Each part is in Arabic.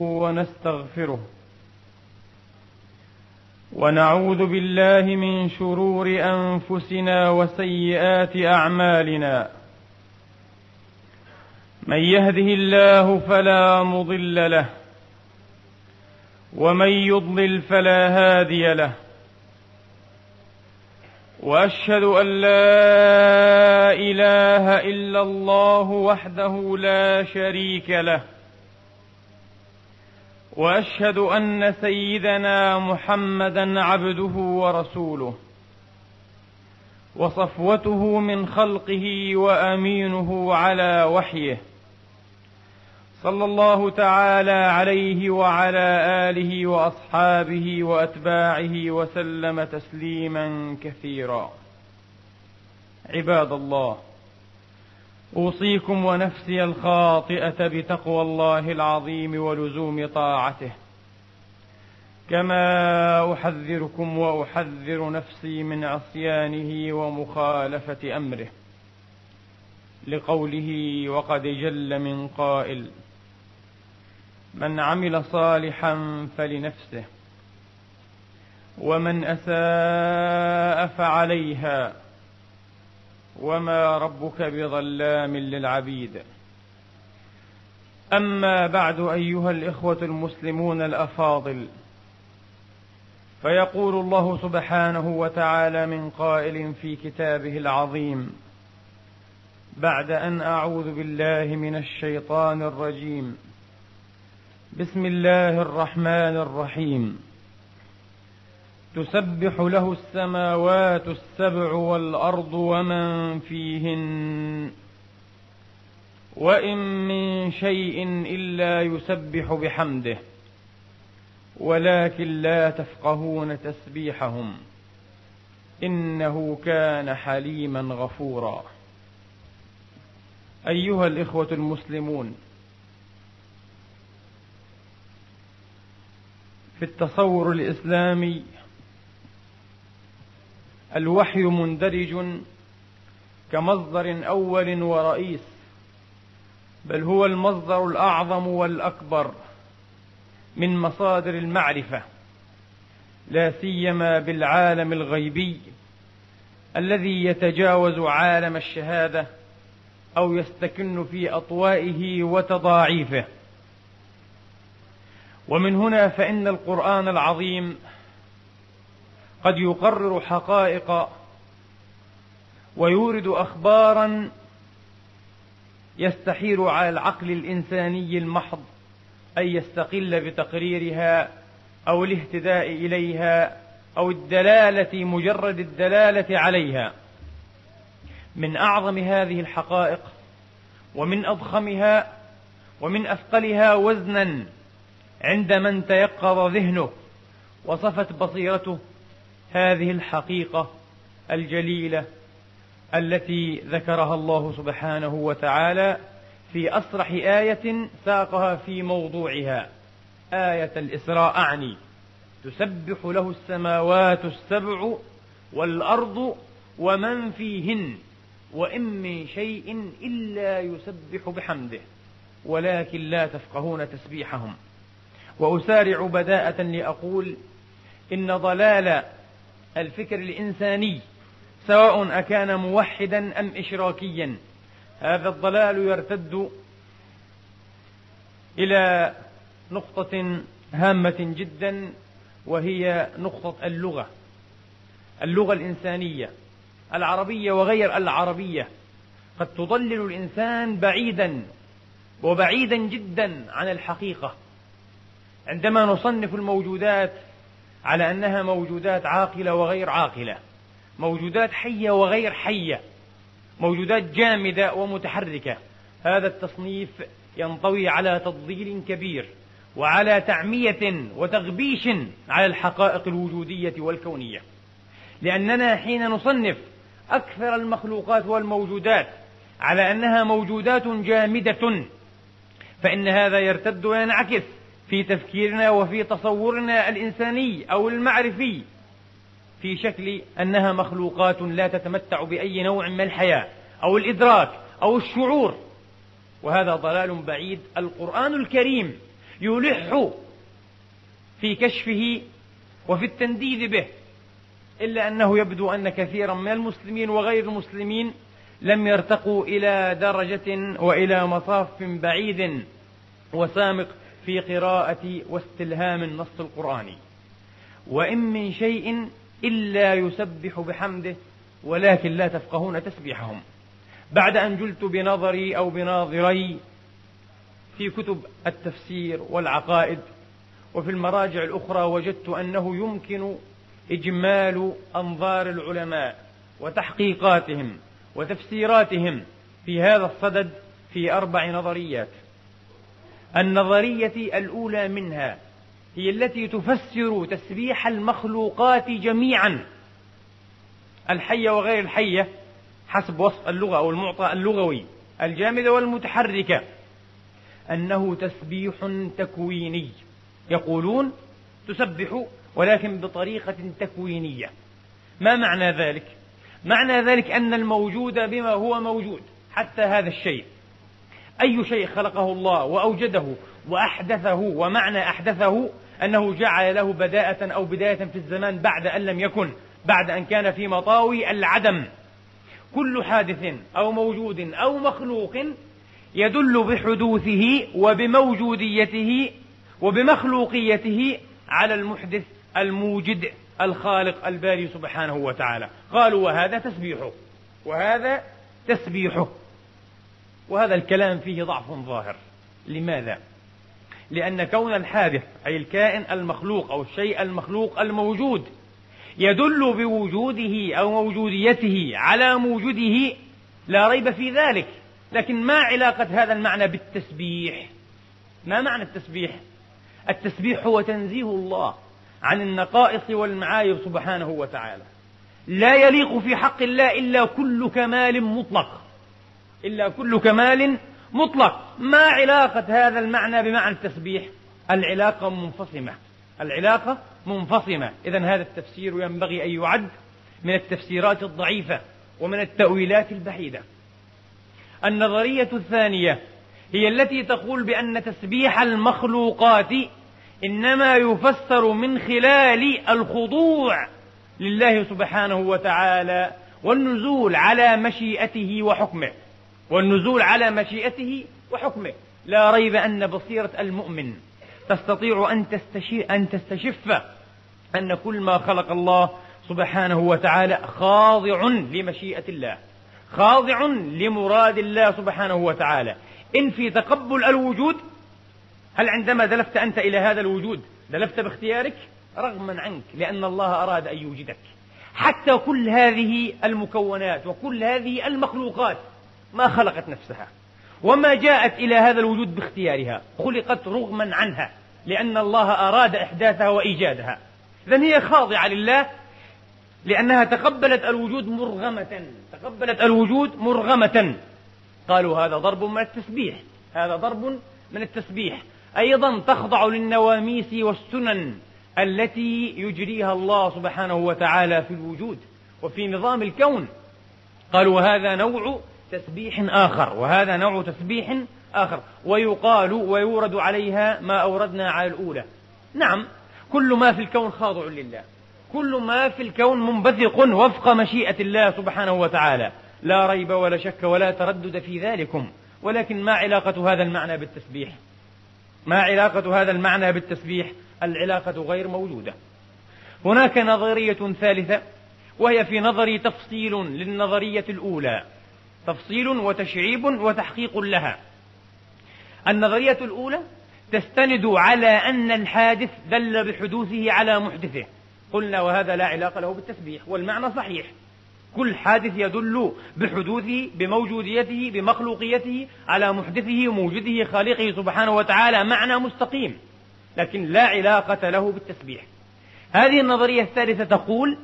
ونستغفره. ونعوذ بالله من شرور أنفسنا وسيئات أعمالنا. من يهده الله فلا مضل له. ومن يضلل فلا هادي له. وأشهد أن لا إله إلا الله وحده لا شريك له. وأشهد أن سيدنا محمدا عبده ورسوله وصفوته من خلقه وأمينه على وحيه صلى الله تعالى عليه وعلى آله وأصحابه وأتباعه وسلم تسليما كثيرا. عباد الله أوصيكم ونفسي الخاطئة بتقوى الله العظيم ولزوم طاعته. كما أحذركم وأحذر نفسي من عصيانه ومخالفة أمره. لقوله وقد جل من قائل من عمل صالحا فلنفسه ومن أساء فعليها وما ربك بظلام للعبيد. أما بعد أيها الإخوة المسلمون الأفاضل فيقول الله سبحانه وتعالى من قائل في كتابه العظيم بعد أن أعوذ بالله من الشيطان الرجيم بسم الله الرحمن الرحيم. تسبح له السماوات السبع والأرض ومن فيهن. وإن من شيء إلا يسبح بحمده ولكن لا تفقهون تسبيحهم. إنه كان حليما غفورا. أيها الإخوة المسلمون في التصور الإسلامي الوحي مندرج كمصدر أول ورئيس بل هو المصدر الأعظم والأكبر من مصادر المعرفة لا سيما بالعالم الغيبي الذي يتجاوز عالم الشهادة أو يستكن في أطوائه وتضاعيفه. ومن هنا فإن القرآن العظيم قد يقرر حقائق ويورد أخبارا يستحيل على العقل الإنساني المحض أن يستقل بتقريرها أو الاهتداء إليها أو الدلالة مجرد الدلالة عليها. من أعظم هذه الحقائق ومن أضخمها ومن أثقلها وزنا عند من تيقظ ذهنه وصفت بصيرته هذه الحقيقة الجليلة التي ذكرها الله سبحانه وتعالى في أصرح آية ساقها في موضوعها. آية الإسراء أعني. تسبح له السماوات السبع والأرض ومن فيهن وإن من شيء إلا يسبح بحمده ولكن لا تفقهون تسبيحهم. وأسارع بداءة لأقول إن ضلال الفكر الإنساني سواء أكان موحدا أم إشراكيا. هذا الضلال يرتد إلى نقطة هامة جدا وهي نقطة اللغة اللغة الإنسانية. العربية وغير العربية. قد تضلل الإنسان بعيدا وبعيدا جدا عن الحقيقة. عندما نصنف الموجودات على أنها موجودات عاقلة وغير عاقلة. موجودات حية وغير حية. موجودات جامدة ومتحركة. هذا التصنيف ينطوي على تضليل كبير وعلى تعمية وتغبيش على الحقائق الوجودية والكونية. لأننا حين نصنف أكثر المخلوقات والموجودات على أنها موجودات جامدة فإن هذا يرتد وينعكس في تفكيرنا وفي تصورنا الإنساني أو المعرفي في شكل أنها مخلوقات لا تتمتع بأي نوع من الحياة أو الإدراك أو الشعور. وهذا ضلال بعيد. القرآن الكريم يلح في كشفه وفي التنديد به إلا أنه يبدو أن كثيرا من المسلمين وغير المسلمين لم يرتقوا إلى درجة وإلى مصاف بعيد وسامق في قراءة واستلهام النص القرآني. وإن من شيء إلا يسبح بحمده ولكن لا تفقهون تسبيحهم. بعد أن جلت بنظري أو بناظري في كتب التفسير والعقائد وفي المراجع الأخرى وجدت أنه يمكن إجمال أنظار العلماء وتحقيقاتهم وتفسيراتهم في هذا الصدد في أربع نظريات. النظرية الأولى منها هي التي تفسر تسبيح المخلوقات جميعا. الحية وغير الحية حسب وصف اللغة أو المعطى اللغوي الجامدة والمتحركة. أنه تسبيح تكويني. يقولون تسبح ولكن بطريقة تكوينية. ما معنى ذلك؟ معنى ذلك أن الموجود بما هو موجود حتى هذا الشيء. أي شيء خلقه الله وأوجده وأحدثه ومعنى أحدثه أنه جعل له بداءة أو بداية في الزمان بعد أن لم يكن بعد أن كان في مطاوي العدم. كل حادث أو موجود أو مخلوق يدل بحدوثه وبموجوديته وبمخلوقيته على المحدث الموجد الخالق الباري سبحانه وتعالى. قالوا وهذا تسبيحه وهذا تسبيحه. وهذا الكلام فيه ضعف ظاهر. لماذا؟ لأن كون الحادث أي الكائن المخلوق أو الشيء المخلوق الموجود يدل بوجوده أو موجوديته على موجوده لا ريب في ذلك. لكن ما علاقة هذا المعنى بالتسبيح؟ ما معنى التسبيح؟ التسبيح هو تنزيه الله عن النقائص والمعايب سبحانه وتعالى. لا يليق في حق الله إلا كل كمال مطلق. إلا كل كمال مطلق. ما علاقة هذا المعنى بمعنى التسبيح؟ العلاقة منفصمة. العلاقة منفصمة. إذا هذا التفسير ينبغي أن يعد من التفسيرات الضعيفة ومن التأويلات البعيدة. النظرية الثانية هي التي تقول بأن تسبيح المخلوقات إنما يفسر من خلال الخضوع لله سبحانه وتعالى والنزول على مشيئته وحكمه. والنزول على مشيئته وحكمه. لا ريب أن بصيرة المؤمن تستطيع أن, أن تستشف أن كل ما خلق الله سبحانه وتعالى خاضع لمشيئة الله خاضع لمراد الله سبحانه وتعالى. إن في تقبل الوجود هل عندما دلفت أنت إلى هذا الوجود دلفت باختيارك؟ رغما عنك لأن الله أراد أن يوجدك. حتى كل هذه المكونات وكل هذه المخلوقات ما خلقت نفسها وما جاءت إلى هذا الوجود باختيارها خلقت رغما عنها لأن الله أراد إحداثها وإيجادها. إذن هي خاضعة لله لأنها تقبلت الوجود مرغمة تقبلت الوجود مرغمة. قالوا هذا ضرب من التسبيح هذا ضرب من التسبيح. أيضا تخضع للنواميس والسنن التي يجريها الله سبحانه وتعالى في الوجود وفي نظام الكون. قالوا وهذا نوع تسبيح آخر وهذا نوع تسبيح آخر ويقال ويورد عليها ما أوردنا على الأولى. نعم كل ما في الكون خاضع لله كل ما في الكون منبثق وفق مشيئة الله سبحانه وتعالى. لا ريب ولا شك ولا تردد في ذلكم ولكن ما علاقة هذا المعنى بالتسبيح؟ ما علاقة هذا المعنى بالتسبيح؟ العلاقة غير موجودة. هناك نظرية ثالثة وهي في نظري تفصيل للنظرية الأولى. تفصيل وتشعيب وتحقيق لها. النظرية الأولى تستند على أن الحادث دل بحدوثه على محدثه. قلنا وهذا لا علاقة له بالتسبيح والمعنى صحيح. كل حادث يدل بحدوثه بموجوديته بمخلوقيته على محدثه وموجده خالقه سبحانه وتعالى معنى مستقيم لكن لا علاقة له بالتسبيح. هذه النظرية الثالثة تقول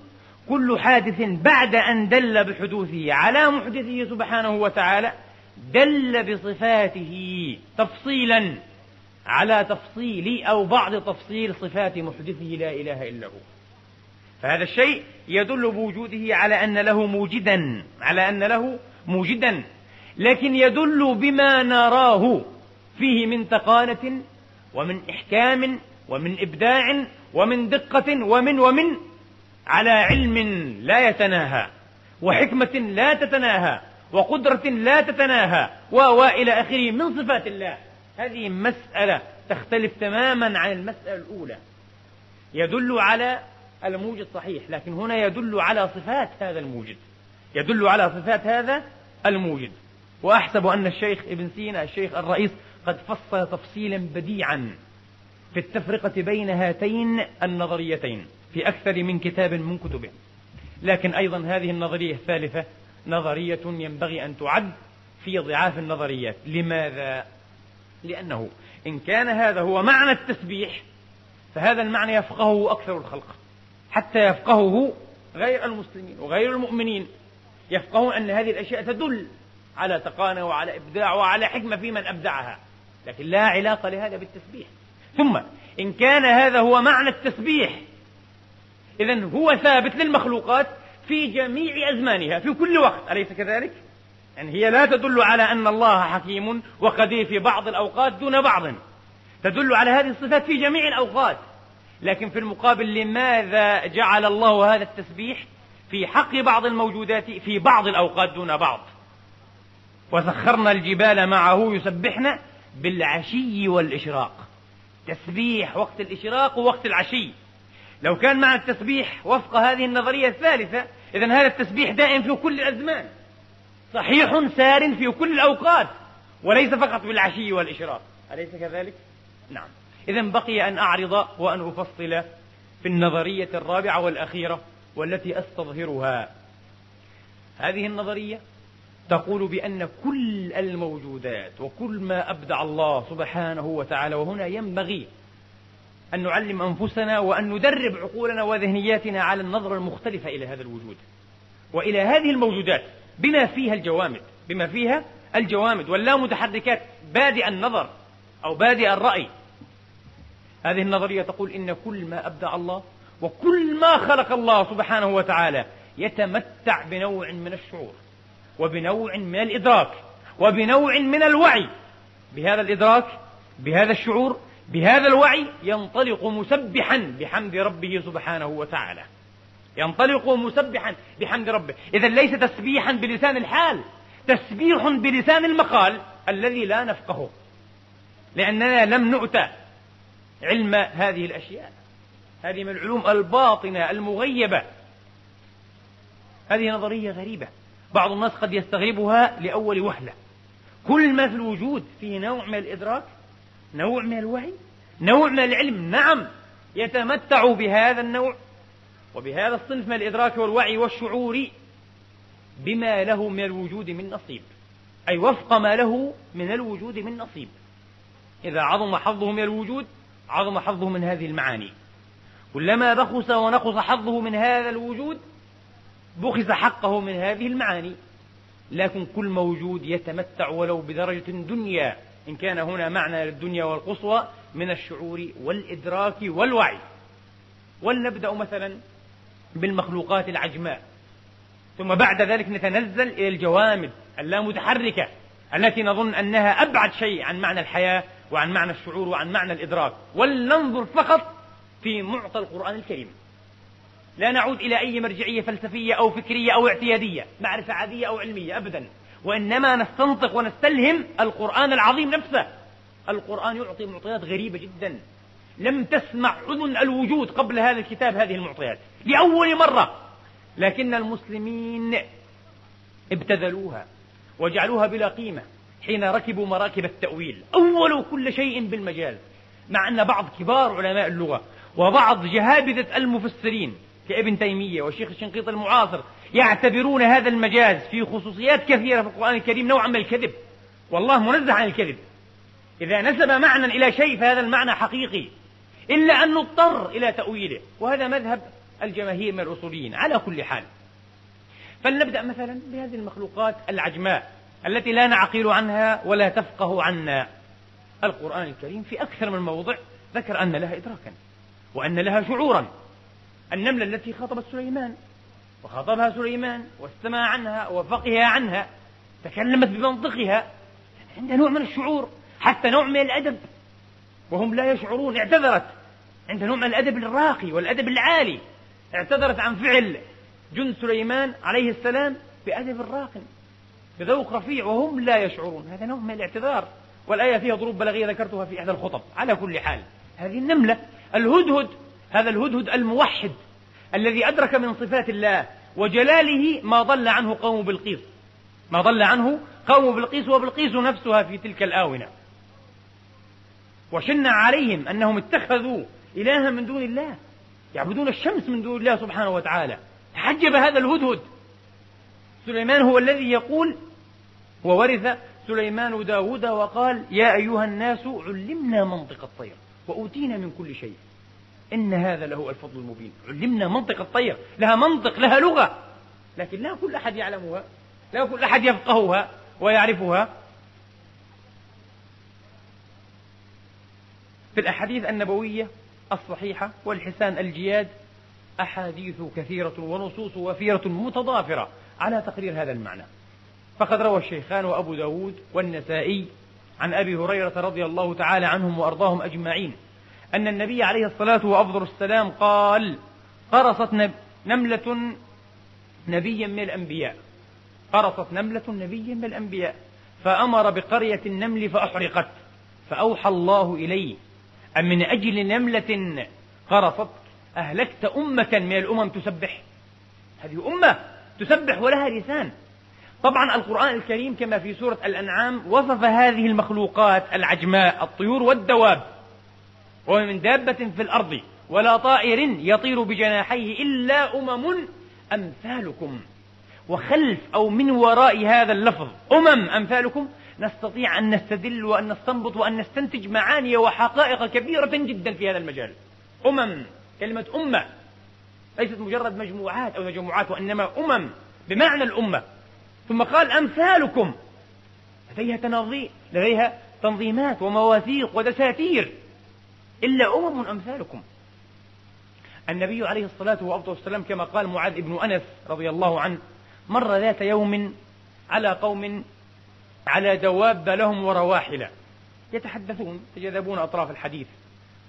كل حادث بعد أن دل بحدوثه على محدثه سبحانه وتعالى دل بصفاته تفصيلا على تفصيل أو بعض تفصيل صفات محدثه لا إله إلا هو. فهذا الشيء يدل بوجوده على أن له موجدا على أن له موجدا لكن يدل بما نراه فيه من تقانة ومن إحكام ومن إبداع ومن دقة ومن ومن على علم لا يتناهى وحكمة لا تتناهى وقدرة لا تتناهى وإلى آخره من صفات الله. هذه مسألة تختلف تماما عن المسألة الأولى. يدل على الموجد صحيح لكن هنا يدل على صفات هذا الموجد. يدل على صفات هذا الموجد. وأحسب أن الشيخ ابن سينا الشيخ الرئيس قد فصل تفصيلا بديعا في التفرقة بين هاتين النظريتين. في أكثر من كتاب من كتبه. لكن أيضا هذه النظرية الثالثة نظرية ينبغي أن تعد في ضعاف النظريات. لماذا؟ لأنه إن كان هذا هو معنى التسبيح فهذا المعنى يفقهه أكثر الخلق. حتى يفقهه غير المسلمين وغير المؤمنين. يفقهون أن هذه الأشياء تدل على تقانة وعلى إبداع وعلى حكمة في من أبدعها. لكن لا علاقة لهذا بالتسبيح. ثم إن كان هذا هو معنى التسبيح إذا هو ثابت للمخلوقات في جميع أزمانها في كل وقت. أليس كذلك؟ يعني هي لا تدل على أن الله حكيم وقدير في بعض الأوقات دون بعض. تدل على هذه الصفات في جميع الأوقات. لكن في المقابل لماذا جعل الله هذا التسبيح في حق بعض الموجودات في بعض الأوقات دون بعض؟ وسخرنا الجبال معه يسبحن بالعشي والإشراق. تسبيح وقت الإشراق ووقت العشي. لو كان معنى التسبيح وفق هذه النظرية الثالثة إذا هذا التسبيح دائم في كل الأزمان. صحيح سار في كل الأوقات وليس فقط بالعشي والإشراق. أليس كذلك؟ نعم. إذا بقي أن أعرض وأن أفصل في النظرية الرابعة والأخيرة والتي أستظهرها. هذه النظرية تقول بأن كل الموجودات وكل ما أبدع الله سبحانه وتعالى وهنا ينبغي أن نعلم أنفسنا وأن ندرب عقولنا وذهنياتنا على النظرة المختلفة إلى هذا الوجود. وإلى هذه الموجودات بما فيها الجوامد بما فيها الجوامد واللا متحركات بادئ النظر أو بادئ الرأي. هذه النظرية تقول إن كل ما أبدع الله وكل ما خلق الله سبحانه وتعالى يتمتع بنوع من الشعور وبنوع من الإدراك وبنوع من الوعي. بهذا الإدراك بهذا الشعور بهذا الوعي ينطلق مسبحا بحمد ربه سبحانه وتعالى. ينطلق مسبحا بحمد ربه. إذا ليس تسبيحا بلسان الحال تسبيح بلسان المقال الذي لا نفقهه لأننا لم نؤتى علم هذه الأشياء. هذه من العلوم الباطنة المغيبة. هذه نظرية غريبة. بعض الناس قد يستغربها لأول وهلة. كل ما في الوجود فيه نوع من الإدراك نوع من الوعي نوع من العلم نعم يتمتع بهذا النوع وبهذا الصنف من الإدراك والوعي والشعور بما له من الوجود من نصيب أي وفق ما له من الوجود من نصيب. إذا عظم حظه من الوجود عظم حظه من هذه المعاني. كلما بخس ونقص حظه من هذا الوجود بخس حقه من هذه المعاني. لكن كل موجود يتمتع ولو بدرجة دنيا. إن كان هنا معنى للدنيا والقصوى من الشعور والإدراك والوعي. ولنبدأ مثلا بالمخلوقات العجماء. ثم بعد ذلك نتنزل إلى الجوامد اللامتحركة التي نظن أنها أبعد شيء عن معنى الحياة وعن معنى الشعور وعن معنى الإدراك. ولننظر فقط في معطى القرآن الكريم. لا نعود إلى أي مرجعية فلسفية أو فكرية أو اعتيادية معرفة عادية أو علمية أبدا. وإنما نستنطق ونستلهم القرآن العظيم نفسه. القرآن يعطي معطيات غريبة جدا. لم تسمع أذن الوجود قبل هذا الكتاب هذه المعطيات. لأول مرة. لكن المسلمين ابتذلوها وجعلوها بلا قيمة حين ركبوا مراكب التأويل. أولوا كل شيء بالمجاز مع أن بعض كبار علماء اللغة وبعض جهابذة المفسرين كابن تيمية وشيخ الشنقيط المعاصر يعتبرون هذا المجاز في خصوصيات كثيرة في القرآن الكريم نوعا من الكذب. والله منزه عن الكذب. إذا نسب معنى إلى شيء فهذا المعنى حقيقي. إلا أن نضطر إلى تأويله. وهذا مذهب الجماهير من الأصوليين. على كل حال. فلنبدأ مثلا بهذه المخلوقات العجماء التي لا نعقل عنها ولا تفقه عنا. القرآن الكريم في أكثر من موضع ذكر أن لها إدراكا. وأن لها شعورا. النملة التي خاطبت سليمان. وخاطبها سليمان واستمع عنها وفقه عنها تكلمت بمنطقها. عندها نوع من الشعور حتى نوع من الأدب. وهم لا يشعرون اعتذرت. عند نوع من الأدب الراقي والأدب العالي. اعتذرت عن فعل جند سليمان عليه السلام بأدب راق بذوق رفيع وهم لا يشعرون. هذا نوع من الاعتذار. والآية فيها ضروب بلاغية ذكرتها في إحدى الخطب. على كل حال هذه النملة الهدهد هذا الهدهد الموحد. الذي أدرك من صفات الله وجلاله ما ضل عنه قوم بلقيس. ما ضل عنه قوم بلقيس وبلقيس نفسها في تلك الآونة. وشنع عليهم أنهم اتخذوا إلها من دون الله يعبدون الشمس من دون الله سبحانه وتعالى. تحجب هذا الهدهد. سليمان هو الذي يقول وورث سليمان داود وقال يا أيها الناس علمنا منطق الطير وأوتينا من كل شيء. إن هذا له الفضل المبين. علمنا منطق الطير. لها منطق لها لغة. لكن لا كل أحد يعلمها. لا كل أحد يفقهها ويعرفها. في الأحاديث النبوية الصحيحة والحسان الجياد أحاديث كثيرة ونصوص وفيرة متضافرة على تقرير هذا المعنى. فقد روى الشيخان وأبو داود والنسائي عن أبي هريرة رضي الله تعالى عنهم وأرضاهم أجمعين. أن النبي عليه الصلاة وأفضل السلام قال قرصت نملة نبيا من الأنبياء. قرصت نملة نبيا من الأنبياء. فأمر بقرية النمل فأحرقت. فأوحى الله إليه أن من أجل نملة قرصت أهلكت أمة من الأمم تسبح. هذه أمة تسبح ولها لسان. طبعا القرآن الكريم كما في سورة الأنعام وصف هذه المخلوقات العجماء الطيور والدواب. ومن دابة في الأرض ولا طائر يطير بجناحيه إلا أمم أمثالكم. وخلف أو من وراء هذا اللفظ أمم أمثالكم نستطيع أن نستدل وأن نستنبط وأن نستنتج معاني وحقائق كبيرة جدا في هذا المجال. أمم كلمة أمة ليست مجرد مجموعات أو تجمعات وإنما أمم بمعنى الأمة. ثم قال أمثالكم لديها تنظيم لديها تنظيمات ومواثيق ودساتير. إلا أمم أمثالكم. النبي عليه الصلاة والسلام كما قال معاذ بن أنس رضي الله عنه مر ذات يوم على قوم على دواب لهم ورواحل يتحدثون يتجاذبون أطراف الحديث.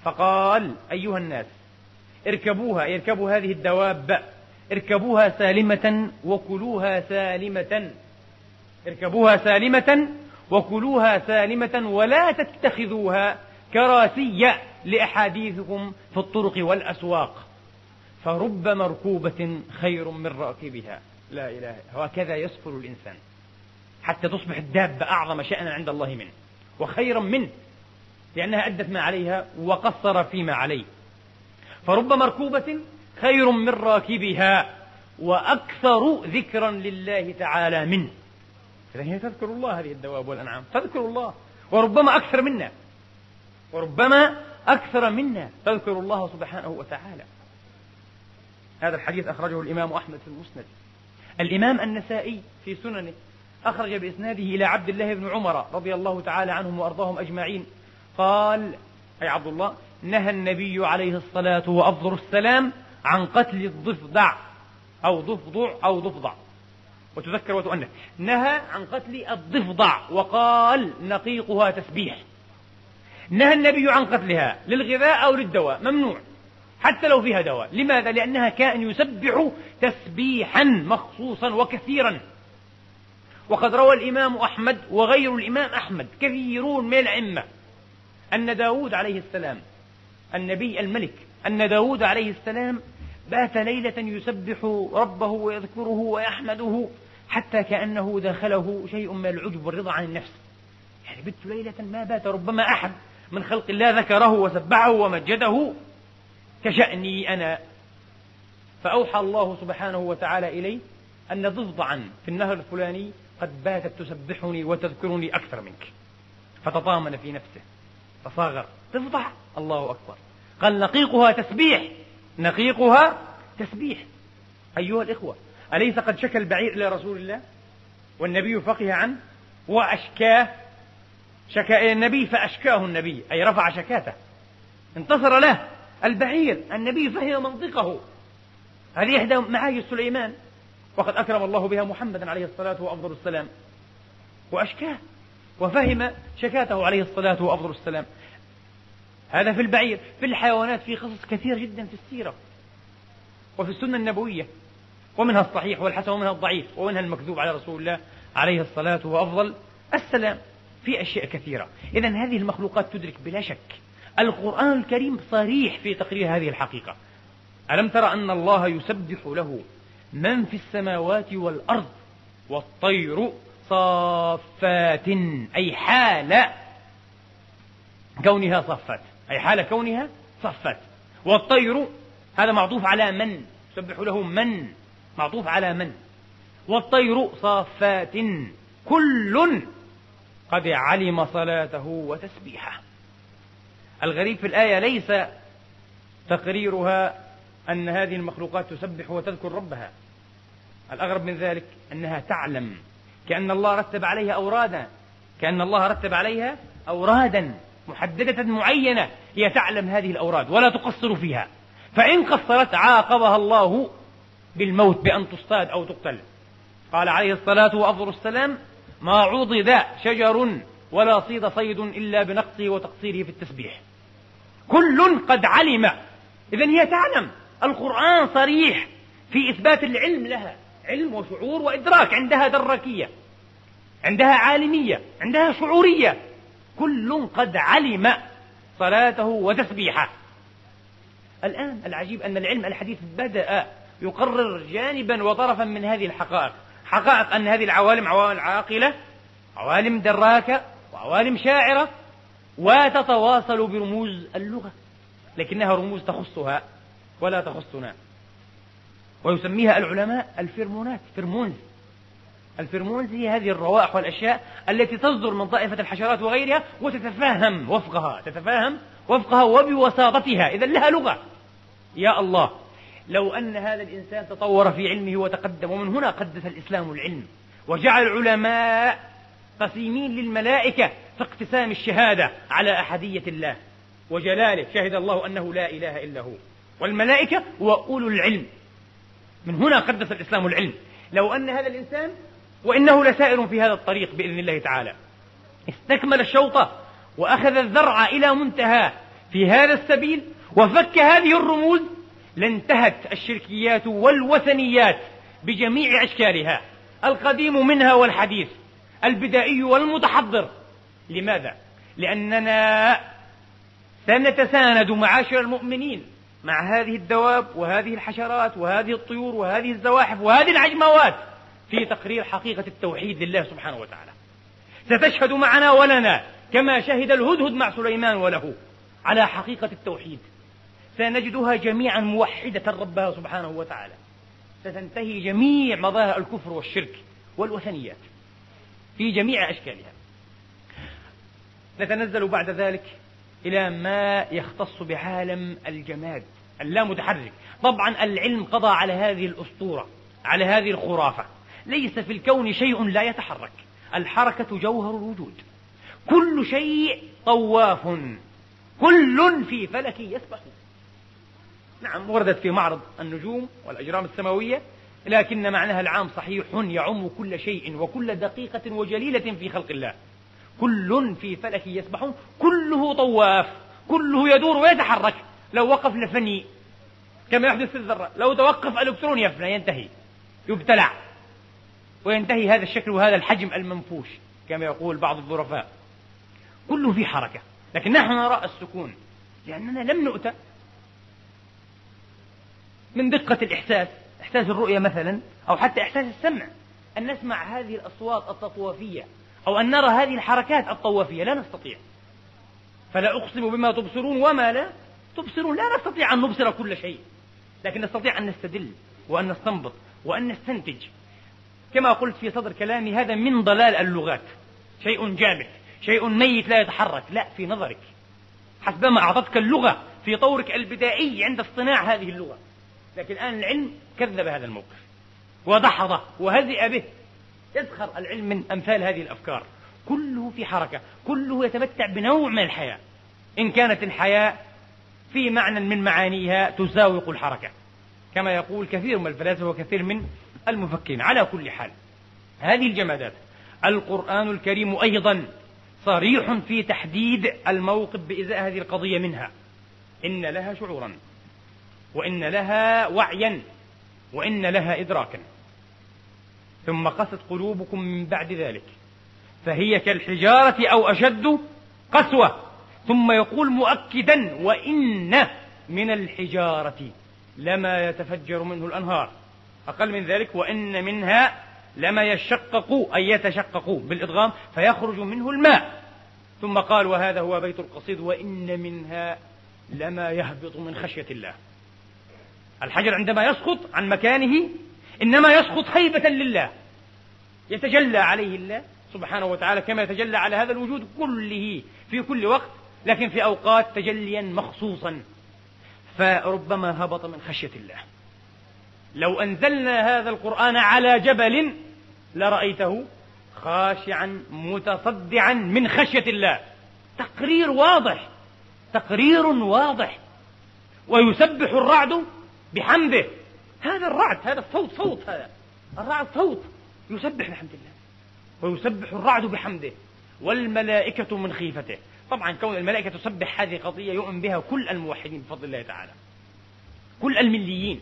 فقال أيها الناس اركبوها يركبوا هذه الدواب اركبوها سالمة وكلوها سالمة اركبوها سالمة وكلوها سالمة ولا تتخذوها كراسية. لأحاديثكم في الطرق والأسواق فرب مركوبة خير من راكبها لا إله هكذا يصفر الإنسان حتى تصبح الدابة أعظم شأنا عند الله منه وخيرا منه لأنها أدت ما عليها وقصر فيما عليه. فرب مركوبة خير من راكبها وأكثر ذكرا لله تعالى منه. إذا هي تذكر الله هذه الدواب والأنعام تذكر الله وربما أكثر منا وربما أكثر منا تذكر الله سبحانه وتعالى. هذا الحديث أخرجه الإمام أحمد في المسند. الإمام النسائي في سننه أخرج بإسناده إلى عبد الله بن عمر رضي الله تعالى عنهم وأرضاهم أجمعين. قال أي عبد الله نهى النبي عليه الصلاة وأفضل السلام عن قتل الضفدع أو ضفدع أو ضفدع. وتذكر وتؤنث. نهى عن قتل الضفدع وقال نقيقها تسبيح. نهى النبي عن قتلها للغذاء أو للدواء ممنوع. حتى لو فيها دواء. لماذا؟ لأنها كائن يسبح تسبيحا مخصوصا وكثيرا. وقد روى الإمام أحمد وغير الإمام أحمد كثيرون من الأئمة أن داود عليه السلام النبي الملك أن داود عليه السلام بات ليلة يسبح ربه ويذكره ويحمده حتى كأنه دخله شيء من العجب والرضا عن النفس. يعني بت ليلة ما بات ربما أحد. من خلق الله ذكره وسبحه ومجده كشأني أنا. فأوحى الله سبحانه وتعالى إليه أن ضفدعا في النهر الفلاني قد باتت تسبحني وتذكرني أكثر منك. فتطامن في نفسه. تصاغر تفضح الله أكبر. قال نقيقها تسبيح. نقيقها تسبيح. أيها الإخوة أليس قد شكى البعير إلى رسول الله؟ والنبي فقه عنه. وأشكاه شكا إلى النبي فأشكاه النبي أي رفع شكاته. انتصر له البعير النبي فهم منطقه. هذه إحدى معاجز سليمان؟ وقد أكرم الله بها محمدا عليه الصلاة وأفضل السلام. وأشكاه وفهم شكاته عليه الصلاة وأفضل السلام. هذا في البعير في الحيوانات في قصص كثيرة جدا في السيرة. وفي السنة النبوية ومنها الصحيح والحسن ومنها الضعيف ومنها المكذوب على رسول الله عليه الصلاة وأفضل السلام. في أشياء كثيرة. إذا هذه المخلوقات تدرك بلا شك. القرآن الكريم صريح في تقرير هذه الحقيقة. ألم تر أن الله يسبح له من في السماوات والأرض والطير صافات أي حال كونها صفات. أي حال كونها صفات. والطير هذا معطوف على من؟ يسبح له من؟ معطوف على من؟ والطير صافات. كل قد علم صلاته وتسبيحه. الغريب في الآية ليس تقريرها أن هذه المخلوقات تسبح وتذكر ربها. الأغرب من ذلك أنها تعلم. كأن الله رتب عليها أورادا. كأن الله رتب عليها أورادا محددة معينة. هي تعلم هذه الأوراد ولا تقصر فيها. فإن قصرت عاقبها الله بالموت بأن تصطاد أو تقتل. قال عليه الصلاة وأفضل السلام ما عضد شجر ولا صيد صيد إلا بنقصه وتقصيره في التسبيح. كل قد علم. إذا هي تعلم. القرآن صريح في إثبات العلم لها. علم وشعور وإدراك. عندها دركية. عندها عالمية. عندها شعورية. كل قد علم صلاته وتسبيحه. الآن العجيب أن العلم الحديث بدأ يقرر جانبا وطرفا من هذه الحقائق. حقائق أن هذه العوالم عوالم عاقلة عوالم دراكة وعوالم شاعرة وتتواصل برموز اللغة لكنها رموز تخصها ولا تخصنا. ويسميها العلماء الفرمونات فرمونز. الفرمونز هي هذه الروائح والأشياء التي تصدر من طائفة الحشرات وغيرها وتتفاهم وفقها تتفاهم وفقها وبوساطتها. إذا لها لغة. يا الله. لو أن هذا الإنسان تطور في علمه وتقدم ومن هنا قدس الإسلام العلم وجعل العلماء قسيمين للملائكة في اقتسام الشهادة على أحدية الله وجلاله. شهد الله أنه لا إله إلا هو. والملائكة وأولو العلم. من هنا قدس الإسلام العلم. لو أن هذا الإنسان وإنه لسائر في هذا الطريق بإذن الله تعالى. استكمل الشوط وأخذ الذرع إلى منتهى في هذا السبيل وفك هذه الرموز لانتهت الشركيات والوثنيات بجميع أشكالها. القديم منها والحديث البدائي والمتحضر. لماذا؟ لأننا سنتساند معاشر المؤمنين مع هذه الدواب وهذه الحشرات وهذه الطيور وهذه الزواحف وهذه العجموات في تقرير حقيقة التوحيد لله سبحانه وتعالى. ستشهد معنا ولنا كما شهد الهدهد مع سليمان وله على حقيقة التوحيد. سنجدها جميعا موحدة ربها سبحانه وتعالى. ستنتهي جميع مظاهر الكفر والشرك والوثنيات في جميع أشكالها. نتنزل بعد ذلك إلى ما يختص بعالم الجماد اللامتحرك طبعا العلم قضى على هذه الأسطورة على هذه الخرافة. ليس في الكون شيء لا يتحرك. الحركة جوهر الوجود. كل شيء طواف. كل في فلك يسبح. نعم وردت في معرض النجوم والأجرام السماوية لكن معناها العام صحيح يعم كل شيء وكل دقيقة وجليلة في خلق الله. كل في فلك يسبحون كله طواف كله يدور ويتحرك. لو وقف لفني كما يحدث في الذرة لو توقف الكترون يفنى ينتهي يبتلع. وينتهي هذا الشكل وهذا الحجم المنفوش كما يقول بعض الظرفاء. كله في حركة. لكن نحن نرى السكون لأننا لم نؤتى من دقة الإحساس إحساس الرؤية مثلا أو حتى إحساس السمع. أن نسمع هذه الأصوات التطوافية أو أن نرى هذه الحركات الطوافية لا نستطيع. فلا أقسم بما تبصرون وما لا تبصرون. لا نستطيع أن نبصر كل شيء لكن نستطيع أن نستدل وأن نستنبط وأن نستنتج. كما قلت في صدر كلامي هذا من ضلال اللغات. شيء جامد شيء ميت لا يتحرك. لا في نظرك. حسبما أعطتك اللغة في طورك البدائي عند اصطناع هذه اللغة. لكن الآن العلم كذب هذا الموقف ودحضه وهزئ به. يسخر العلم من أمثال هذه الأفكار. كله في حركة كله يتمتع بنوع من الحياة. إن كانت الحياة في معنى من معانيها تساوق الحركة. كما يقول كثير من الفلاسفة وكثير من المفكرين. على كل حال هذه الجمادات القرآن الكريم أيضا صريح في تحديد الموقف بإزاء هذه القضية منها. إن لها شعورا. وإن لها وعيا وإن لها إدراكا. ثم قست قلوبكم من بعد ذلك فهي كالحجارة أو أشد قسوة. ثم يقول مؤكدا وإن من الحجارة لما يتفجر منه الأنهار. أقل من ذلك وإن منها لما يشقق أي يتشقق بالإدغام فيخرج منه الماء. ثم قال وهذا هو بيت القصيد وإن منها لما يهبط من خشية الله. الحجر عندما يسقط عن مكانه إنما يسقط هيبة لله. يتجلى عليه الله سبحانه وتعالى كما يتجلى على هذا الوجود كله في كل وقت لكن في أوقات تجليا مخصوصا. فربما هبط من خشية الله. لو أنزلنا هذا القرآن على جبل لرأيته خاشعا متصدعا من خشية الله. تقرير واضح تقرير واضح. ويسبح الرعد بحمده. هذا الرعد هذا الصوت صوت هذا. الرعد صوت. يسبح بحمد الله ويسبح الرعد بحمده. والملائكة من خيفته. طبعا كون الملائكة تسبح هذه قضية يؤمن بها كل الموحدين بفضل الله تعالى. كل المليين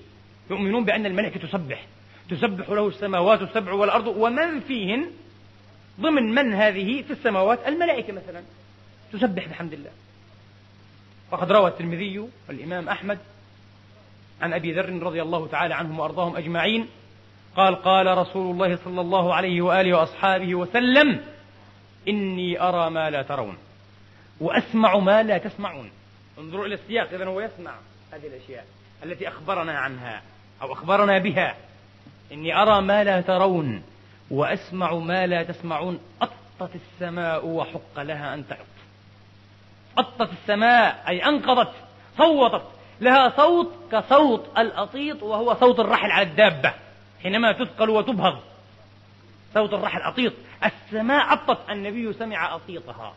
يؤمنون بأن الملائكة تسبح. تسبح له السماوات السبع والأرض ومن فيهن ضمن من هذه في السماوات؟ الملائكة مثلا. تسبح بحمد الله. وقد روى الترمذي والإمام أحمد عن أبي ذر رضي الله تعالى عنهم وأرضاهم أجمعين قال قال رسول الله صلى الله عليه وآله وأصحابه وسلم إني أرى ما لا ترون وأسمع ما لا تسمعون انظروا إلى السياق إذا هو يسمع هذه الأشياء التي أخبرنا عنها أو أخبرنا بها إني أرى ما لا ترون وأسمع ما لا تسمعون أطت السماء وحق لها أن تعط أطت السماء أي أنقضت صوتت لها صوت كصوت الأطيط وهو صوت الرحل على الدابة حينما تثقل وتبهض. صوت الرحل أطيط. السماء أطت النبي سمع أطيطها.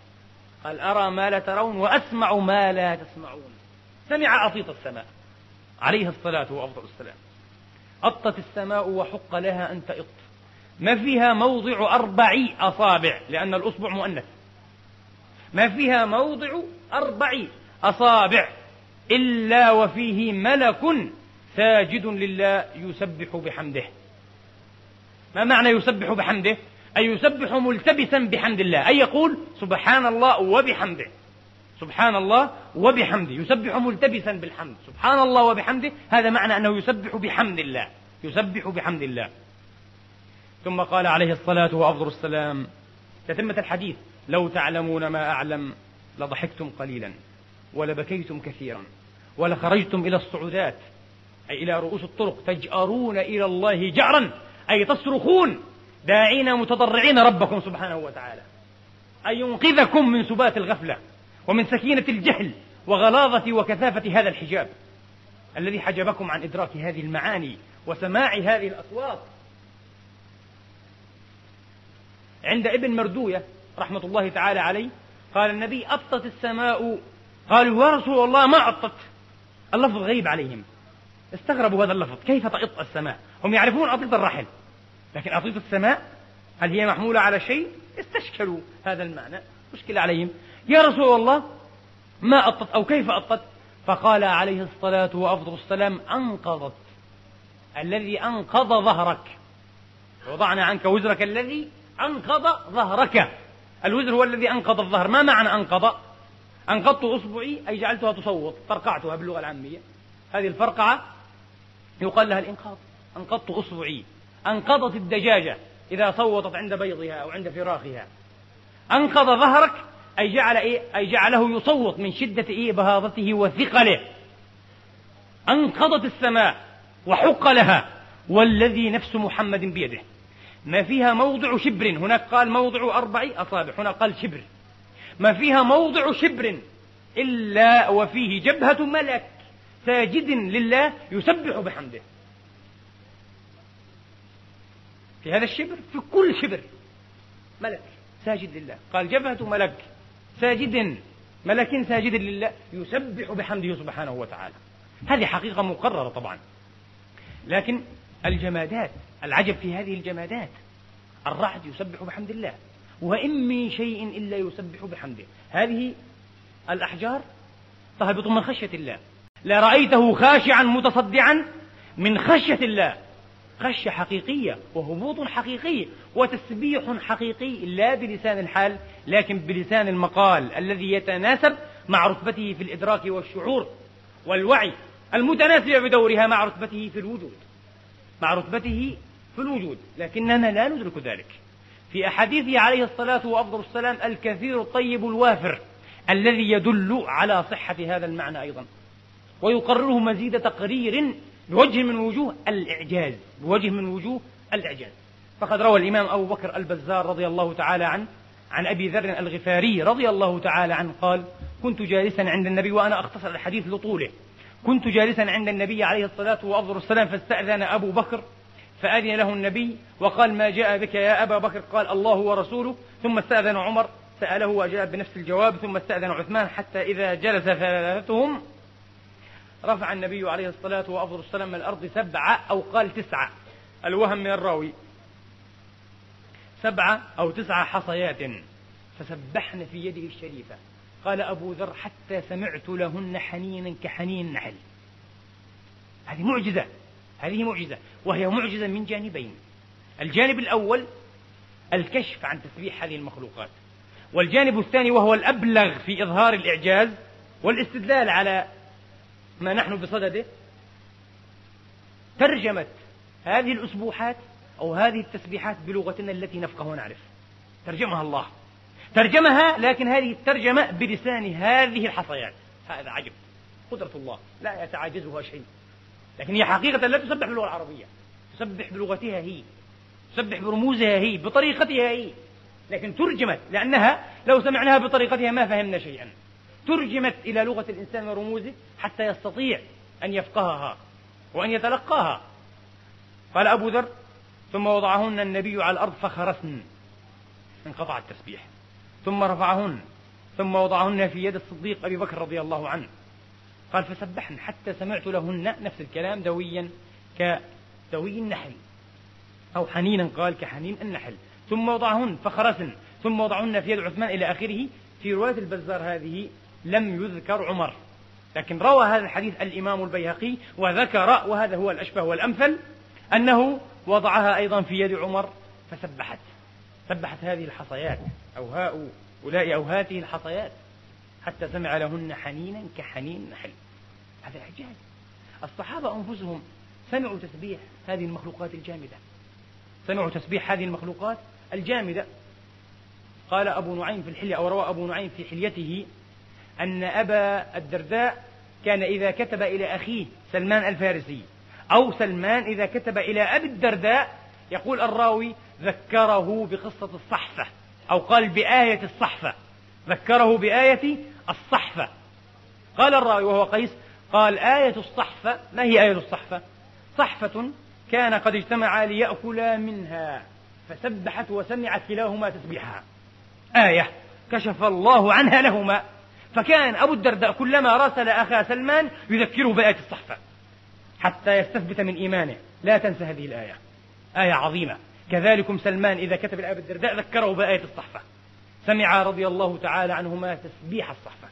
قال أرى ما لا ترون وأسمع ما لا تسمعون. سمع أطيط السماء. عليه الصلاة وأفضل السلام. أطت السماء وحق لها أن تئط. ما فيها موضع أربع أصابع لأن الأصبع مؤنث. ما فيها موضع أربع أصابع. إلا وفيه ملك ساجد لله يسبح بحمده. ما معنى يسبح بحمده؟ أي يسبح ملتبسا بحمد الله أي يقول سبحان الله وبحمده. سبحان الله وبحمده يسبح ملتبسا بالحمد. سبحان الله وبحمده هذا معنى أنه يسبح بحمد الله يسبح بحمد الله. ثم قال عليه الصلاة وأفضل السلام تتمة الحديث لو تعلمون ما أعلم لضحكتم قليلا ولبكيتم كثيرا. ولخرجتم إلى الصعودات أي إلى رؤوس الطرق تجأرون إلى الله جأرا أي تصرخون داعين متضرعين ربكم سبحانه وتعالى. أن ينقذكم من سبات الغفلة ومن سكينة الجهل وغلاظة وكثافة هذا الحجاب الذي حجبكم عن إدراك هذه المعاني وسماع هذه الأصوات. عند ابن مردوية رحمة الله تعالى عليه قال النبي أطت السماء قالوا يا رسول الله ما أطت اللفظ غريب عليهم. استغربوا هذا اللفظ. كيف تأط السماء؟ هم يعرفون أطيط الرحل لكن أطيط السماء هل هي محمولة على شيء؟ استشكلوا هذا المعنى. مشكلة عليهم. يا رسول الله ما أطت أو كيف أطت؟ فقال عليه الصلاة وأفضل السلام أنقضت. الذي أنقض ظهرك. وضعنا عنك وزرك الذي أنقض ظهرك. الوزر هو الذي أنقض الظهر. ما معنى أنقض؟ أنقضت أصبعي أي جعلتها تصوت فرقعتها باللغة العامية. هذه الفرقعة يقال لها الإنقاض. أنقضت أصبعي أنقضت الدجاجة إذا صوتت عند بيضها أو عند فراخها. أنقض ظهرك أي جعل إيه؟ أي جعله يصوت من شدة إيه؟ بهاضته وثقله. أنقضت السماء وحق لها والذي نفس محمد بيده. ما فيها موضع شبر. هناك قال موضع أربع أصابع. هنا قال شبر. ما فيها موضع شبر إلا وفيه جبهة ملك ساجد لله يسبح بحمده. في هذا الشبر في كل شبر ملك ساجد لله. قال جبهة ملك ساجد ملك ساجد لله يسبح بحمده سبحانه وتعالى. هذه حقيقة مقررة طبعا. لكن الجمادات العجب في هذه الجمادات الرعد يسبح بحمد الله. وإن من شيء إلا يسبح بحمده. هذه الأحجار تهبط من خشية الله. لا رأيته خاشعا متصدعا من خشية الله. خشية حقيقية وهبوط حقيقي وتسبيح حقيقي لا بلسان الحال لكن بلسان المقال الذي يتناسب مع رتبته في الإدراك والشعور والوعي المتناسبة بدورها مع رتبته في الوجود. مع رتبته في الوجود لكننا لا ندرك ذلك. في أحاديثه عليه الصلاة وأفضل السلام الكثير الطيب الوافر الذي يدل على صحة هذا المعنى أيضا. ويقرره مزيد تقرير بوجه من وجوه الإعجاز بوجه من وجوه الإعجاز. فقد روى الإمام أبو بكر البزار رضي الله تعالى عنه عن أبي ذر الغفاري رضي الله تعالى عنه قال كنت جالسا عند النبي وأنا أختصر الحديث لطوله. كنت جالسا عند النبي عليه الصلاة والسلام فاستأذن أبو بكر فأذن له النبي وقال ما جاء بك يا أبا بكر؟ قال الله ورسوله. ثم استأذن عمر سأله وأجاب بنفس الجواب. ثم استأذن عثمان حتى إذا جلس ثلاثتهم رفع النبي عليه الصلاة والسلام من الأرض سبعة أو قال تسعة. الوهم من الراوي. سبعة أو تسعة حصيات. فسبحن في يده الشريفة. قال أبو ذر حتى سمعت لهن حنينا كحنين النحل هذه معجزة. هذه معجزة وهي معجزة من جانبين. الجانب الأول الكشف عن تسبيح هذه المخلوقات والجانب الثاني وهو الأبلغ في إظهار الإعجاز والاستدلال على ما نحن بصدده. ترجمة هذه الأسبوحات أو هذه التسبيحات بلغتنا التي نفقه ونعرف. ترجمها الله. ترجمها لكن هذه الترجمة بلسان هذه الحصيات. هذا عجب. قدرة الله. لا يتعاجزها شيء. لكن هي حقيقة لا تسبح باللغة العربية. تسبح بلغتها هي. تسبح برموزها هي بطريقتها هي. لكن ترجمت لأنها لو سمعناها بطريقتها ما فهمنا شيئا. ترجمت إلى لغة الإنسان ورموزه حتى يستطيع أن يفقهها وأن يتلقاها. قال أبو ذر ثم وضعهن النبي على الأرض فخرسن انقطع التسبيح. ثم رفعهن ثم وضعهن في يد الصديق أبي بكر رضي الله عنه قال فسبحن. حتى سمعت لهن نفس الكلام دويا كدوي النحل أو حنينا قال كحنين النحل. ثم وضعهن فخرسن. ثم وضعهن في يد عثمان إلى آخره. في رواية البزار هذه لم يذكر عمر. لكن روى هذا الحديث الإمام البيهقي وذكر وهذا هو الأشبه والأمثل أنه وضعها أيضا في يد عمر فسبحت. سبحت هذه الحصيات. أو هؤلاء أو هذه الحصيات. حتى سمع لهن حنينا كحنين نحل. هذا إعجاز. الصحابة أنفسهم سمعوا تسبيح هذه المخلوقات الجامدة. سمعوا تسبيح هذه المخلوقات الجامدة. قال أبو نعيم في الحلية أو روى أبو نعيم في حليته أن أبا الدرداء كان إذا كتب إلى أخيه سلمان الفارسي أو سلمان إذا كتب إلى أبي الدرداء يقول الراوي ذكره بقصة الصحفة أو قال بآية الصحفة ذكره بآية الصحفة. قال الراوي وهو قيس قال آية الصحفة ما هي آية الصحفة؟ صحفة كان قد اجتمعا ليأكلا منها فسبحت وسمعت كلاهما تسبيحها آية كشف الله عنها لهما فكان أبو الدرداء كلما راسل أخا سلمان يذكره بآية الصحفة حتى يستثبت من إيمانه. لا تنسى هذه الآية. آية عظيمة. كذلكم سلمان إذا كتب الآية الدرداء ذكره بآية الصحفة. سمع رضي الله تعالى عنهما تسبيح الصحفة.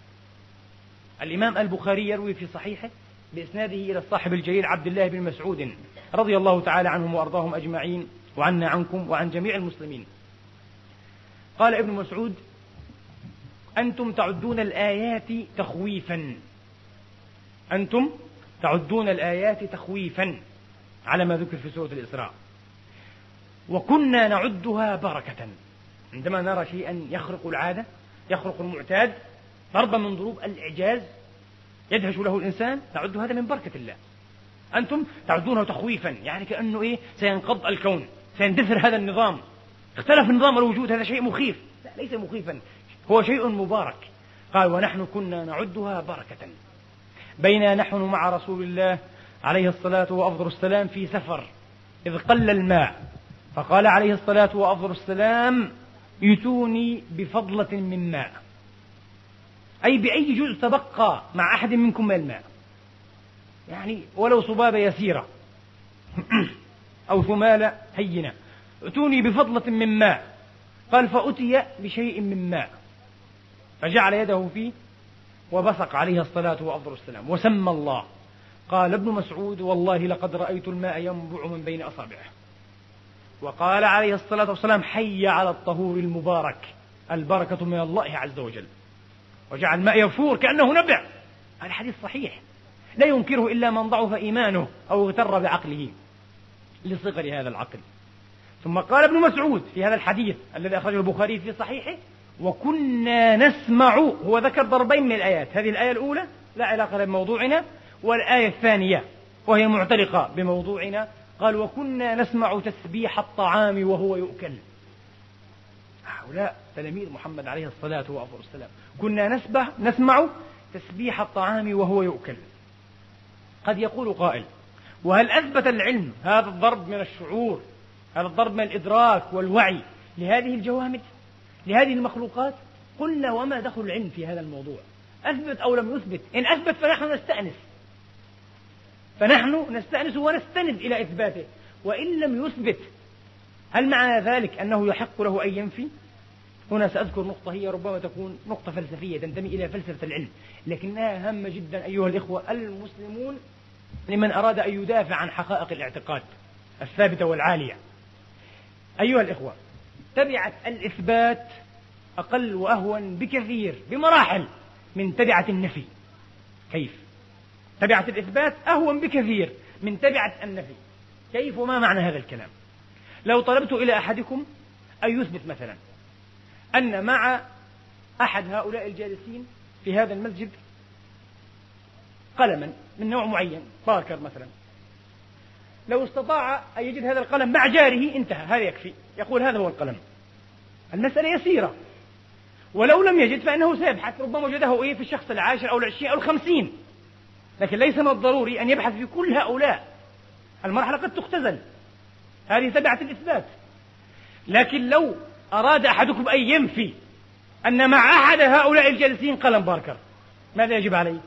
الإمام البخاري يروي في صحيحه بإسناده إلى الصاحب الجليل عبد الله بن مسعود رضي الله تعالى عنهم وأرضاهم أجمعين وعنا عنكم وعن جميع المسلمين. قال ابن مسعود أنتم تعدون الآيات تخويفا. أنتم تعدون الآيات تخويفا. على ما ذكر في سورة الإسراء. وكنا نعدها بركة. عندما نرى شيئا يخرق العادة يخرق المعتاد ضربا من ضروب الإعجاز يدهش له الإنسان. نعد هذا من بركة الله. أنتم تعدونه تخويفا يعني كأنه إيه؟ سينقض الكون سيندثر هذا النظام. اختلف نظام الوجود هذا شيء مخيف. لا ليس مخيفا هو شيء مبارك. قال ونحن كنا نعدها بركة. بين نحن مع رسول الله عليه الصلاة وأفضل السلام في سفر إذ قل الماء. فقال عليه الصلاة وأفضل السلام ائتوني بفضلة من ماء. أي بأي جزء تبقى مع أحد منكم من الماء. يعني ولو صبابة يسيرة أو ثمالة هينة. ائتوني بفضلة من ماء. قال فأتي بشيء من ماء. فجعل يده فيه وبصق عليه الصلاة وأفضل السلام. وسمى الله. قال ابن مسعود والله لقد رأيت الماء ينبع من بين أصابعه. وقال عليه الصلاة والسلام حي على الطهور المبارك. البركة من الله عز وجل. وجعل الماء يفور كأنه نبع. هذا حديث صحيح. لا ينكره إلا من ضعف إيمانه أو اغتر بعقله لصغر هذا العقل. ثم قال ابن مسعود في هذا الحديث الذي أخرجه البخاري في صحيحه وكنا نسمع هو ذكر ضربين من الآيات. هذه الآية الأولى لا علاقة بموضوعنا والآية الثانية وهي معترقة بموضوعنا. قال وكنا نسمع تسبيح الطعام وهو يؤكل. هؤلاء تلاميذ محمد عليه الصلاة والسلام. كنا نسبح نسمع تسبيح الطعام وهو يؤكل. قد يقول قائل وهل أثبت العلم هذا الضرب من الشعور هذا الضرب من الإدراك والوعي لهذه الجوامد لهذه المخلوقات؟ قلنا وما دخل العلم في هذا الموضوع؟ أثبت أو لم يثبت؟ إن أثبت فنحن نستأنس. فنحن نستأنس ونستند إلى إثباته. وإن لم يثبت هل معنى ذلك أنه يحق له أن ينفي هنا سأذكر نقطة هي ربما تكون نقطة فلسفية تنتمي إلى فلسفة العلم لكنها هامة جدا أيها الإخوة المسلمون لمن أراد أن يدافع عن حقائق الاعتقاد الثابتة والعالية أيها الإخوة تبعة الإثبات أقل وأهون بكثير بمراحل من تبعة النفي كيف؟ تبعة الإثبات أهون بكثير من تبعة النفي كيف وما معنى هذا الكلام؟ لو طلبت إلى أحدكم أن يثبت مثلا أن مع أحد هؤلاء الجالسين في هذا المسجد قلما من نوع معين باركر مثلا. لو استطاع أن يجد هذا القلم مع جاره انتهى هذا يكفي. يقول هذا هو القلم. المسألة يسيرة. ولو لم يجد فإنه سيبحث ربما وجده إيه في الشخص العاشر أو العشرين أو الخمسين. لكن ليس من الضروري أن يبحث في كل هؤلاء. المرحلة قد تختزل. هذه تبعة الإثبات لكن لو أراد أحدكم أن ينفي أن مع أحد هؤلاء الجالسين قلم باركر ماذا يجب عليه؟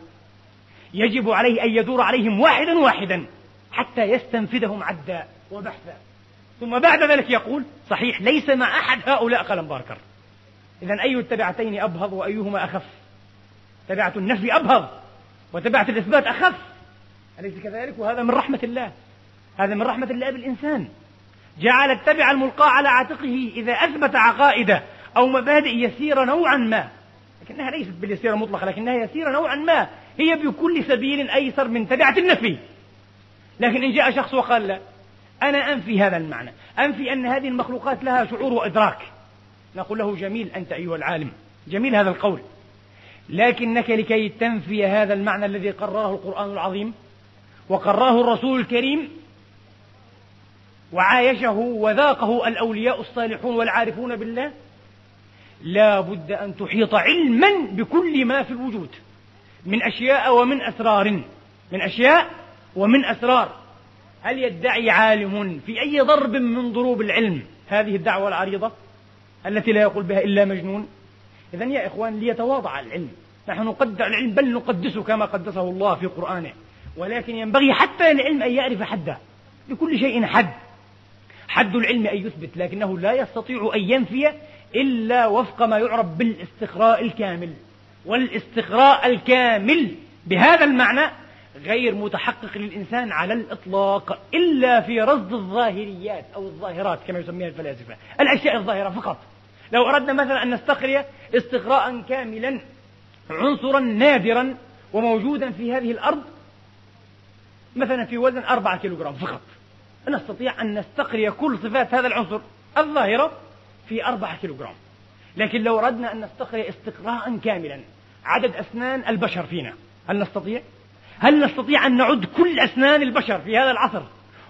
يجب عليه أن يدور عليهم واحدا واحدا حتى يستنفذهم عدا وبحثا. ثم بعد ذلك يقول صحيح ليس مع أحد هؤلاء قلم باركر إذا أي التبعتين أبهض وأيهما أخف؟ تبعة النفي أبهض وتبعة الإثبات أخف. أليس كذلك؟ وهذا من رحمة الله. هذا من رحمة الله بالإنسان جعل التبع الملقاة على عاتقه إذا أثبت عقائد أو مبادئ يسيرة نوعا ما. لكنها ليست باليسيرة مطلقة لكنها يسيرة نوعا ما. هي بكل سبيل أيسر من تبعة النفي. لكن إن جاء شخص وقال لا أنا أنفي هذا المعنى. أنفي أن هذه المخلوقات لها شعور وإدراك. نقول له جميل أنت أيها العالم. جميل هذا القول. لكنك لكي تنفي هذا المعنى الذي قرره القرآن العظيم وقرره الرسول الكريم وعايشه وذاقه الأولياء الصالحون والعارفون بالله لا بد أن تحيط علما بكل ما في الوجود من أشياء ومن أسرار من أشياء ومن أسرار. هل يدعي عالم في أي ضرب من ضروب العلم هذه الدعوة العريضة التي لا يقول بها إلا مجنون؟ إذا يا إخوان ليتواضع العلم. نحن نقدر العلم بل نقدسه كما قدسه الله في قرآنه. ولكن ينبغي حتى للعلم أن يعرف حده لكل شيء حد. حد العلم أن يثبت لكنه لا يستطيع أن ينفي إلا وفق ما يعرف بالاستقراء الكامل. والاستقراء الكامل بهذا المعنى غير متحقق للإنسان على الإطلاق إلا في رصد الظاهريات أو الظاهرات كما يسميها الفلاسفة. الأشياء الظاهرة فقط. لو أردنا مثلا أن نستقري استقراء كاملا عنصرا نادرا وموجودا في هذه الأرض مثلا في وزن أربعة كيلوغرام فقط. نستطيع أن نستقري كل صفات هذا العنصر الظاهرة في أربعة كيلوغرام. لكن لو أردنا أن نستقري استقراء كاملا عدد أسنان البشر فينا هل نستطيع؟ هل نستطيع أن نعد كل أسنان البشر في هذا العصر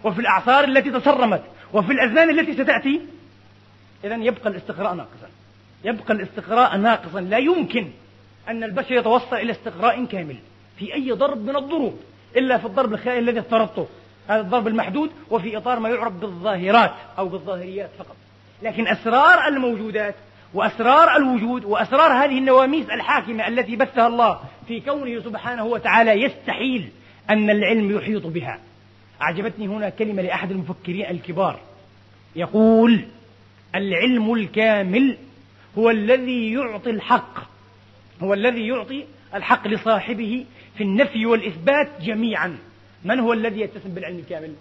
وفي الأعصار التي تصرمت وفي الأزمان التي ستأتي؟ إذا يبقى الاستقراء ناقصا. يبقى الاستقراء ناقصا. لا يمكن أن البشر يتوصل إلى استقراء كامل في أي ضرب من الضروب إلا في الضرب الخيالي الذي افترضته. هذا الضرب المحدود وفي إطار ما يعرف بالظاهرات أو بالظاهريات فقط. لكن أسرار الموجودات وأسرار الوجود وأسرار هذه النواميس الحاكمة التي بثها الله في كونه سبحانه وتعالى يستحيل أن العلم يحيط بها. أعجبتني هنا كلمة لأحد المفكرين الكبار. يقول العلم الكامل هو الذي يعطي الحق هو الذي يعطي الحق لصاحبه في النفي والإثبات جميعا. من هو الذي يتسم بالعلم الكامل؟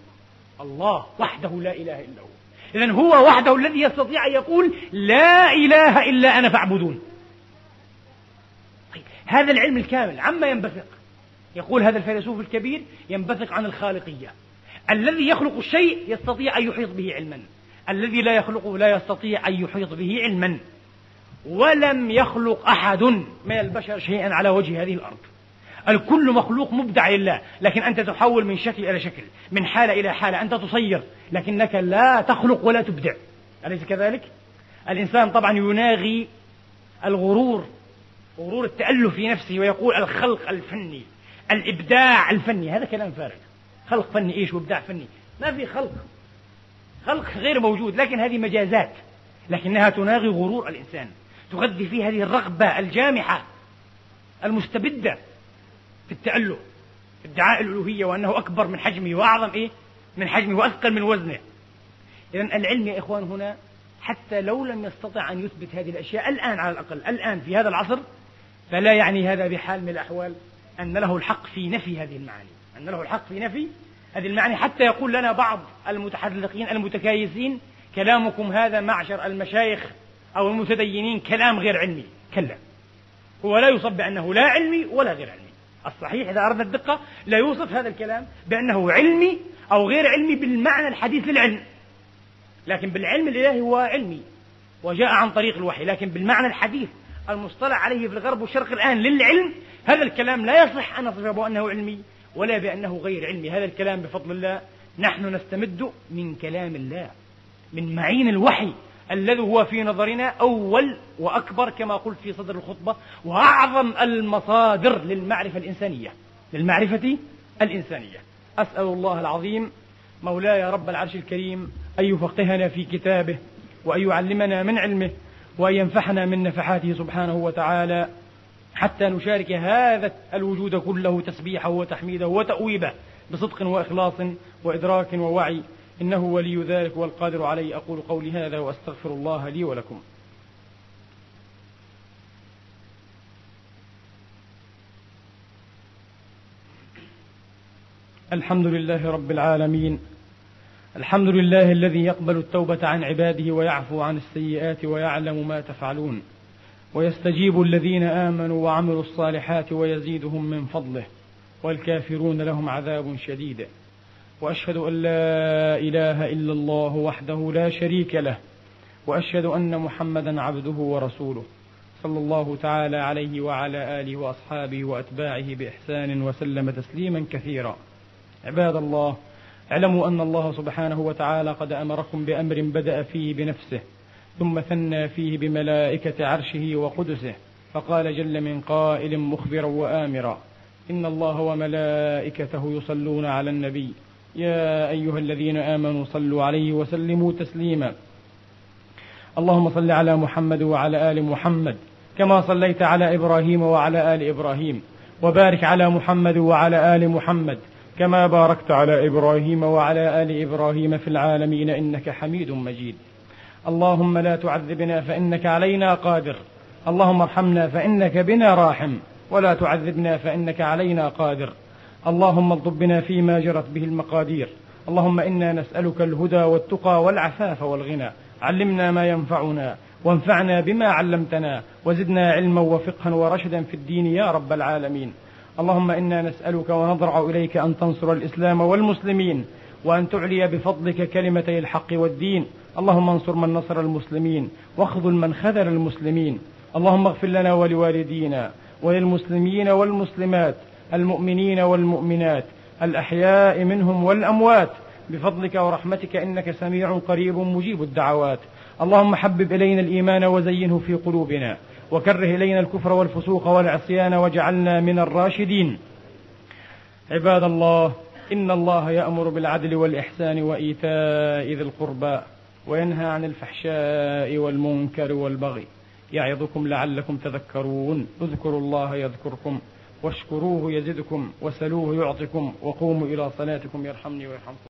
الله وحده لا إله إلا هو. إذا هو وحده الذي يستطيع أن يقول لا إله إلا أنا فاعبدون. طيب هذا العلم الكامل عما ينبثق؟ يقول هذا الفيلسوف الكبير ينبثق عن الخالقية. الذي يخلق الشيء يستطيع أن يحيط به علما. الذي لا يخلقه لا يستطيع أن يحيط به علما. ولم يخلق أحد من البشر شيئا على وجه هذه الأرض. الكل مخلوق مبدع لله لكن أنت تحول من شكل إلى شكل من حالة إلى حالة أنت تصير لكنك لا تخلق ولا تبدع. أليس كذلك؟ الإنسان طبعا يناغي الغرور غرور التألف في نفسه ويقول الخلق الفني الإبداع الفني هذا كلام فارغ. خلق فني إيش؟ وإبداع فني. ما في خلق. خلق غير موجود لكن هذه مجازات لكنها تناغي غرور الإنسان تغذي فيه هذه الرغبة الجامحة المستبدة. في التأله في ادعاء الألوهية وأنه أكبر من حجمه وأعظم إيه؟ من حجمه وأثقل من وزنه. إذا العلم يا إخوان هنا حتى لو لم يستطع أن يثبت هذه الأشياء الآن على الأقل الآن في هذا العصر فلا يعني هذا بحال من الأحوال أن له الحق في نفي هذه المعاني أن له الحق في نفي هذه المعاني. حتى يقول لنا بعض المتحلقين المتكايسين كلامكم هذا معشر المشايخ أو المتدينين كلام غير علمي. كلا. هو لا يوصف بأنه لا علمي ولا غير علمي. الصحيح إذا أردنا الدقة لا يوصف هذا الكلام بأنه علمي أو غير علمي بالمعنى الحديث للعلم. لكن بالعلم الإلهي هو علمي وجاء عن طريق الوحي. لكن بالمعنى الحديث المصطلح عليه في الغرب والشرق الآن للعلم هذا الكلام لا يصح أن نصفه بأنه علمي ولا بأنه غير علمي. هذا الكلام بفضل الله نحن نستمد من كلام الله من معين الوحي. الذي هو في نظرنا أول وأكبر كما قلت في صدر الخطبة وأعظم المصادر للمعرفة الإنسانية للمعرفة الإنسانية. أسأل الله العظيم مولاي رب العرش الكريم أن يفقهنا في كتابه وأن يعلمنا من علمه وأن ينفحنا من نفحاته سبحانه وتعالى حتى نشارك هذا الوجود كله تسبيحه وتحميده وتأويبه بصدق وإخلاص وإدراك ووعي. إنه ولي ذلك والقادر عليه. أقول قولي هذا وأستغفر الله لي ولكم. الحمد لله رب العالمين. الحمد لله الذي يقبل التوبة عن عباده ويعفو عن السيئات ويعلم ما تفعلون. ويستجيب الذين آمنوا وعملوا الصالحات ويزيدهم من فضله. والكافرون لهم عذاب شديد. وأشهد أن لا إله إلا الله وحده لا شريك له وأشهد أن محمدا عبده ورسوله. صلى الله تعالى عليه وعلى آله وأصحابه وأتباعه بإحسان وسلم تسليما كثيرا. عباد الله اعلموا أن الله سبحانه وتعالى قد أمركم بأمر بدأ فيه بنفسه ثم ثنى فيه بملائكة عرشه وقدسه فقال جل من قائل مخبرا وامرا إن الله وملائكته يصلون على النبي. يا أيها الذين آمنوا صلوا عليه وسلموا تسليما. اللهم صل على محمد وعلى آل محمد كما صليت على إبراهيم وعلى آل إبراهيم وبارك على محمد وعلى آل محمد كما باركت على إبراهيم وعلى آل إبراهيم في العالمين إنك حميد مجيد. اللهم لا تعذبنا فإنك علينا قادر اللهم ارحمنا فإنك بنا راحم ولا تعذبنا فإنك علينا قادر. اللهم اغضب بنا فيما جرت به المقادير. اللهم إنا نسألك الهدى والتقى والعفاف والغنى. علمنا ما ينفعنا وانفعنا بما علمتنا وزدنا علما وفقها ورشدا في الدين يا رب العالمين. اللهم إنا نسألك ونضرع إليك أن تنصر الإسلام والمسلمين وأن تعلي بفضلك كلمتي الحق والدين. اللهم انصر من نصر المسلمين واخذل من خذل المسلمين. اللهم اغفر لنا ولوالدينا وللمسلمين والمسلمات المؤمنين والمؤمنات الأحياء منهم والأموات. بفضلك ورحمتك إنك سميع قريب مجيب الدعوات. اللهم حبب إلينا الإيمان وزينه في قلوبنا وكره إلينا الكفر والفسوق والعصيان واجعلنا من الراشدين. عباد الله إن الله يأمر بالعدل والإحسان وإيتاء ذي القربى وينهى عن الفحشاء والمنكر والبغي. يعظكم لعلكم تذكرون. اذكروا الله يذكركم. واشكروه يزدكم وسلوه يعطكم وقوموا إلى صلاتكم يرحمني ويرحمكم.